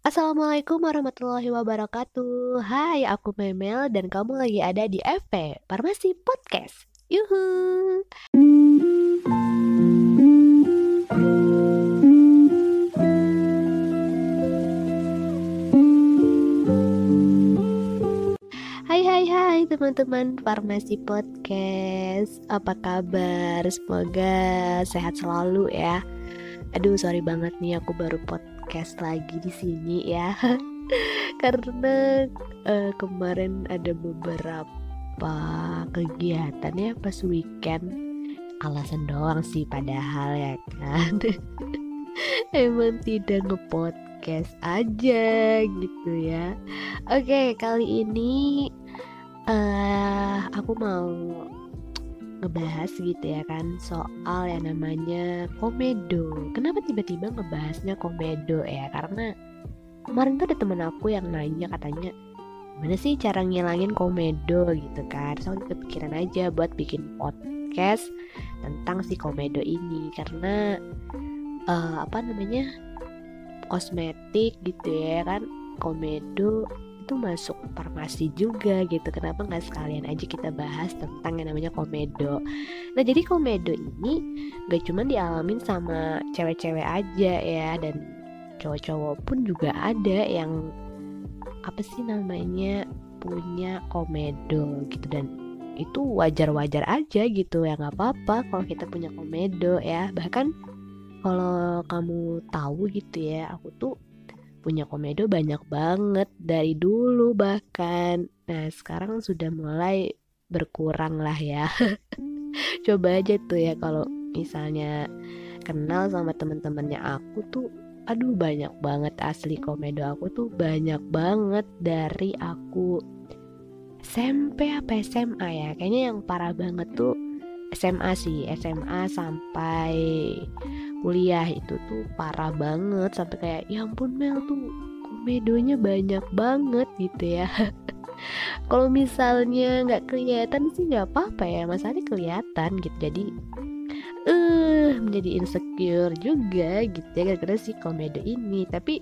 Assalamualaikum warahmatullahi wabarakatuh. Hai aku Memel dan kamu lagi ada di FP Farmasi Podcast. Yuhu! Hai hai hai teman-teman Farmasi Podcast. Apa kabar? Semoga sehat selalu ya. Aduh sorry banget nih aku baru podcast podcast lagi di sini ya. Karena uh, kemarin ada beberapa kegiatan ya pas weekend. Alasan doang sih padahal ya kan. Emang tidak ngepodcast aja gitu ya. Oke kali ini uh, aku mau ngebahas gitu ya kan soal yang namanya komedo. Kenapa tiba-tiba ngebahasnya komedo ya? Karena kemarin tuh ada temen aku yang nanya katanya gimana sih cara ngilangin komedo gitu kan. So kepikiran aja buat bikin podcast tentang si komedo ini karena uh, apa namanya kosmetik gitu ya kan komedo itu masuk farmasi juga gitu. Kenapa nggak sekalian aja kita bahas tentang yang namanya komedo? Nah jadi komedo ini gak cuma dialamin sama cewek-cewek aja ya dan cowok-cowok pun juga ada yang apa sih namanya punya komedo gitu. Dan itu wajar-wajar aja gitu ya nggak apa-apa kalau kita punya komedo ya. Bahkan kalau kamu tahu gitu ya aku tuh punya komedo banyak banget dari dulu bahkan. Nah, sekarang sudah mulai berkurang lah ya. Coba aja tuh ya kalau misalnya kenal sama temen-temennya aku tuh aduh banyak banget asli komedo aku tuh banyak banget dari aku SMP apa SMA ya kayaknya yang parah banget tuh SMA sih SMA sampai kuliah itu tuh parah banget sampai kayak ya ampun Mel tuh komedonya banyak banget gitu ya. Kalau misalnya nggak kelihatan sih nggak apa-apa ya masalahnya kelihatan gitu. Jadi eh uh, menjadi insecure juga gitu ya gara-gara si komedo ini. Tapi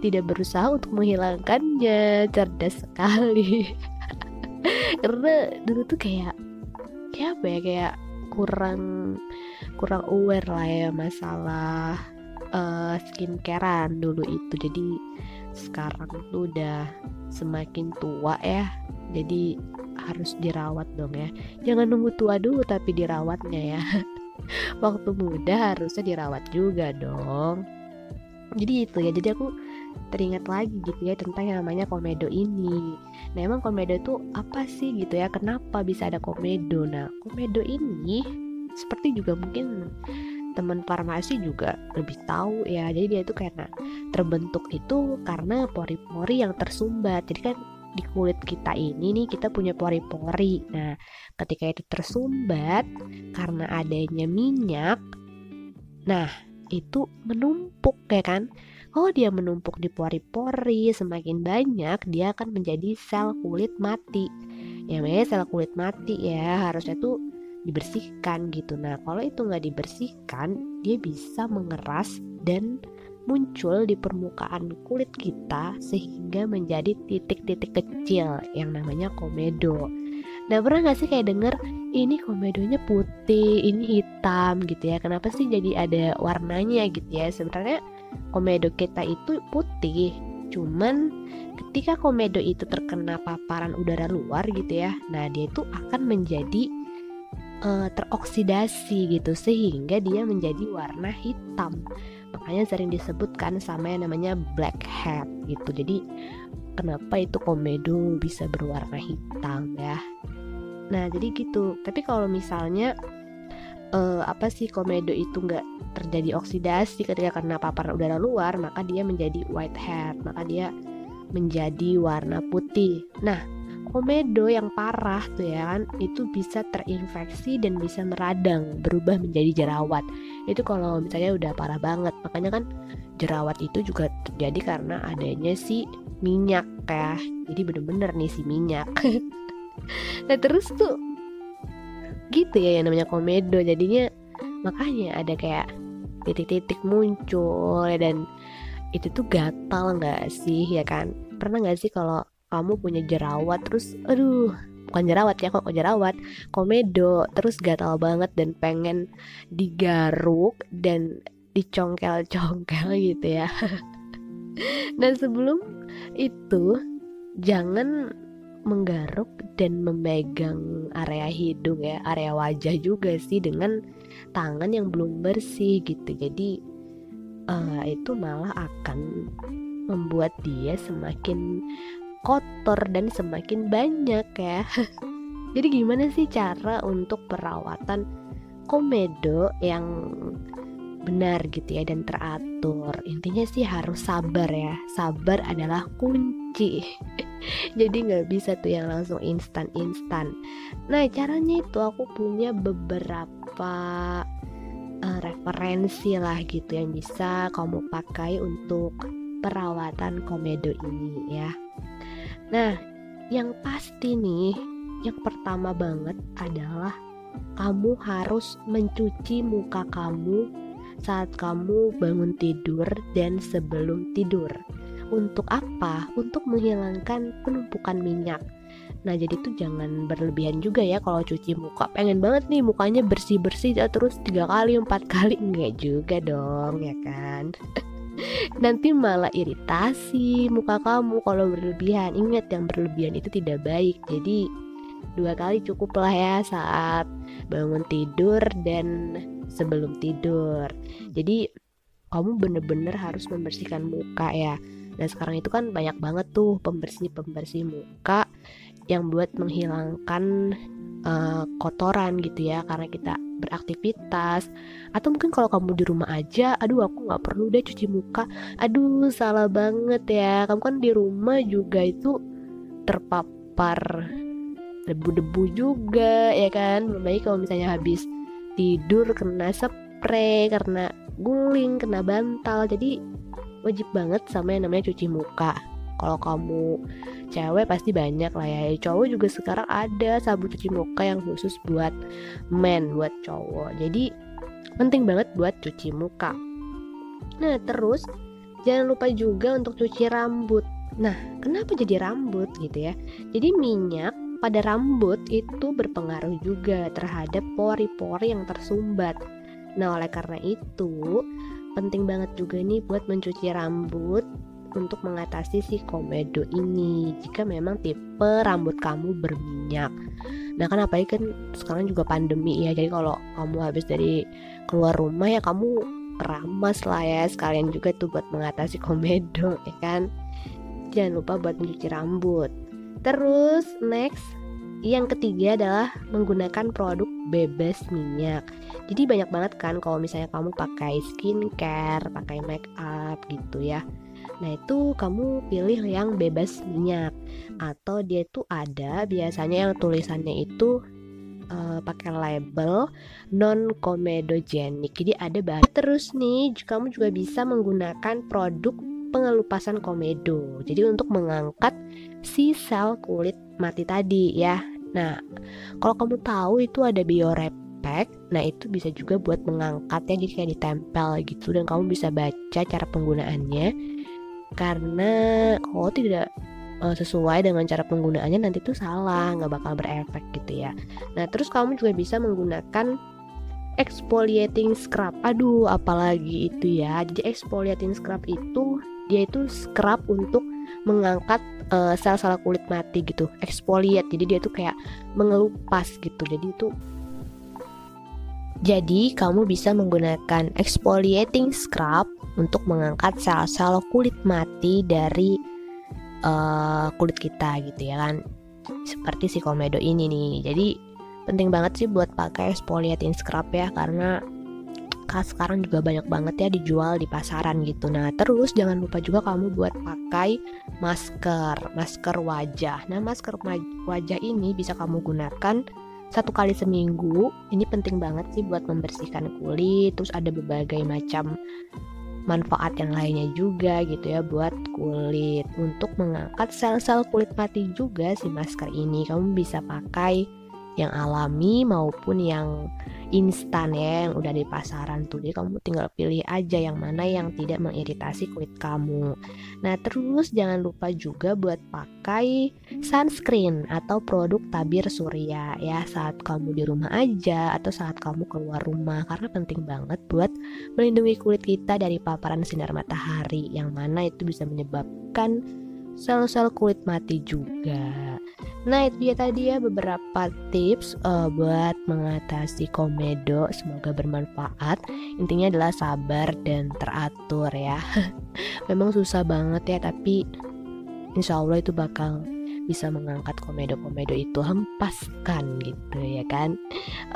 tidak berusaha untuk menghilangkannya cerdas sekali. Karena dulu tuh kayak kayak apa ya kayak kurang kurang aware lah ya masalah uh, skincarean dulu itu. Jadi sekarang tuh udah semakin tua ya. Jadi harus dirawat dong ya. Jangan nunggu tua dulu tapi dirawatnya ya. Waktu muda harusnya dirawat juga dong. Jadi itu ya. Jadi aku teringat lagi gitu ya tentang yang namanya komedo ini. Nah emang komedo itu apa sih gitu ya? Kenapa bisa ada komedo? Nah komedo ini seperti juga mungkin teman farmasi juga lebih tahu ya. Jadi dia itu karena terbentuk itu karena pori-pori yang tersumbat. Jadi kan di kulit kita ini nih kita punya pori-pori. Nah ketika itu tersumbat karena adanya minyak nah itu menumpuk ya kan? Oh dia menumpuk di pori-pori semakin banyak dia akan menjadi sel kulit mati. Ya sel kulit mati ya. Harusnya tuh dibersihkan gitu. Nah kalau itu nggak dibersihkan dia bisa mengeras dan muncul di permukaan kulit kita sehingga menjadi titik-titik kecil yang namanya komedo. Nah pernah gak sih kayak denger ini komedonya putih, ini hitam gitu ya? Kenapa sih jadi ada warnanya gitu ya? Sebenarnya komedo kita itu putih Cuman ketika komedo itu terkena paparan udara luar gitu ya Nah dia itu akan menjadi uh, teroksidasi gitu sehingga dia menjadi warna hitam. Makanya sering disebutkan sama yang namanya black hat gitu. Jadi kenapa itu komedo bisa berwarna hitam ya? Nah jadi gitu. Tapi kalau misalnya uh, apa sih komedo itu nggak terjadi oksidasi ketika kena paparan udara luar maka dia menjadi white hat maka dia menjadi warna putih. Nah komedo yang parah tuh ya kan itu bisa terinfeksi dan bisa meradang berubah menjadi jerawat. Itu kalau misalnya udah parah banget makanya kan jerawat itu juga terjadi karena adanya si minyak ya. Jadi bener-bener nih si minyak. Nah terus tuh gitu ya yang namanya komedo jadinya makanya ada kayak titik-titik muncul dan itu tuh gatal nggak sih ya kan? Pernah nggak sih kalau kamu punya jerawat terus aduh bukan jerawat ya kok jerawat? Komedo terus gatal banget dan pengen digaruk dan dicongkel-congkel gitu ya. Dan sebelum itu jangan menggaruk dan memegang area hidung ya area wajah juga sih dengan tangan yang belum bersih gitu. Jadi uh, itu malah akan membuat dia semakin kotor dan semakin banyak ya. Jadi gimana sih cara untuk perawatan komedo yang benar gitu ya dan teratur. Intinya sih harus sabar ya. Sabar adalah kunci. Jadi nggak bisa tuh yang langsung instan-instan. Nah caranya itu aku punya beberapa uh, referensi lah gitu yang bisa kamu pakai untuk perawatan komedo ini ya. Nah, yang pasti nih, yang pertama banget adalah kamu harus mencuci muka kamu saat kamu bangun tidur dan sebelum tidur. Untuk apa? Untuk menghilangkan penumpukan minyak. Nah jadi tuh jangan berlebihan juga ya kalau cuci muka Pengen banget nih mukanya bersih-bersih terus tiga kali, empat kali Enggak juga dong ya kan nanti malah iritasi muka kamu kalau berlebihan. Ingat yang berlebihan itu tidak baik. Jadi dua kali cukup lah ya saat bangun tidur dan sebelum tidur. Jadi kamu bener-bener harus membersihkan muka ya. Dan sekarang itu kan banyak banget tuh pembersih-pembersih muka yang buat menghilangkan uh, kotoran gitu ya. Karena kita beraktivitas. Atau mungkin kalau kamu di rumah aja aduh aku nggak perlu deh cuci muka. Aduh salah banget ya. Kamu kan di rumah juga itu terpapar debu-debu juga ya kan? Belum lagi kalau misalnya habis tidur kena spray karena guling kena bantal. Jadi wajib banget sama yang namanya cuci muka kalau kamu cewek pasti banyak lah ya. Cowok juga sekarang ada sabun cuci muka yang khusus buat men buat cowok. Jadi penting banget buat cuci muka. Nah terus jangan lupa juga untuk cuci rambut. Nah kenapa jadi rambut gitu ya? Jadi minyak pada rambut itu berpengaruh juga terhadap pori-pori yang tersumbat. Nah oleh karena itu penting banget juga nih buat mencuci rambut untuk mengatasi si komedo ini jika memang tipe rambut kamu berminyak. Nah kan apalagi kan sekarang juga pandemi ya jadi kalau kamu habis dari keluar rumah ya kamu ramas lah ya sekalian juga tuh buat mengatasi komedo ya kan. Jangan lupa buat mencuci rambut. Terus next yang ketiga adalah menggunakan produk bebas minyak. Jadi banyak banget kan kalau misalnya kamu pakai skincare, pakai make up gitu ya. Nah itu kamu pilih yang bebas minyak atau dia itu ada biasanya yang tulisannya itu uh, pakai label non comedogenic. Jadi ada bahan terus nih kamu juga bisa menggunakan produk pengelupasan komedo. Jadi untuk mengangkat si sel kulit mati tadi ya. Nah, kalau kamu tahu itu ada biorepek, nah itu bisa juga buat mengangkatnya jadi kayak ditempel gitu dan kamu bisa baca cara penggunaannya karena kalau tidak uh, sesuai dengan cara penggunaannya nanti tuh salah nggak bakal berefek gitu ya. Nah terus kamu juga bisa menggunakan exfoliating scrub. Aduh apalagi itu ya. Jadi exfoliating scrub itu dia itu scrub untuk mengangkat uh, sel-sel kulit mati gitu. Exfoliate. Jadi dia tuh kayak mengelupas gitu. Jadi itu jadi kamu bisa menggunakan exfoliating scrub untuk mengangkat sel-sel kulit mati dari uh, kulit kita gitu ya kan. Seperti si komedo ini nih. Jadi penting banget sih buat pakai exfoliating scrub ya karena sekarang juga banyak banget ya dijual di pasaran gitu. Nah terus jangan lupa juga kamu buat pakai masker masker wajah. Nah masker wajah ini bisa kamu gunakan satu kali seminggu. Ini penting banget sih buat membersihkan kulit terus ada berbagai macam manfaat yang lainnya juga gitu ya buat kulit. Untuk mengangkat sel-sel kulit mati juga si masker ini kamu bisa pakai yang alami maupun yang instan ya yang udah di pasaran tuh. Jadi kamu tinggal pilih aja yang mana yang tidak mengiritasi kulit kamu. Nah terus jangan lupa juga buat pakai sunscreen atau produk tabir surya ya saat kamu di rumah aja atau saat kamu keluar rumah. Karena penting banget buat melindungi kulit kita dari paparan sinar matahari yang mana itu bisa menyebabkan sel-sel kulit mati juga. Nah itu dia tadi ya beberapa tips uh, buat mengatasi komedo. Semoga bermanfaat. Intinya adalah sabar dan teratur ya. Memang susah banget ya tapi Insya Allah itu bakal bisa mengangkat komedo-komedo itu hempaskan gitu ya kan.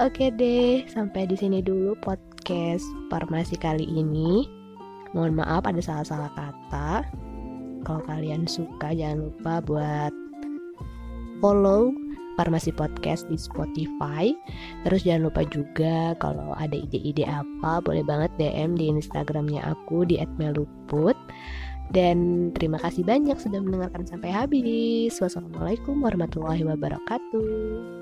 Oke deh sampai di sini dulu podcast farmasi kali ini. Mohon maaf ada salah-salah kata Kalau kalian suka jangan lupa buat follow Farmasi Podcast di Spotify. Terus jangan lupa juga kalau ada ide-ide apa boleh banget DM di Instagramnya aku di @meluput. Dan terima kasih banyak sudah mendengarkan sampai habis. Wassalamualaikum warahmatullahi wabarakatuh.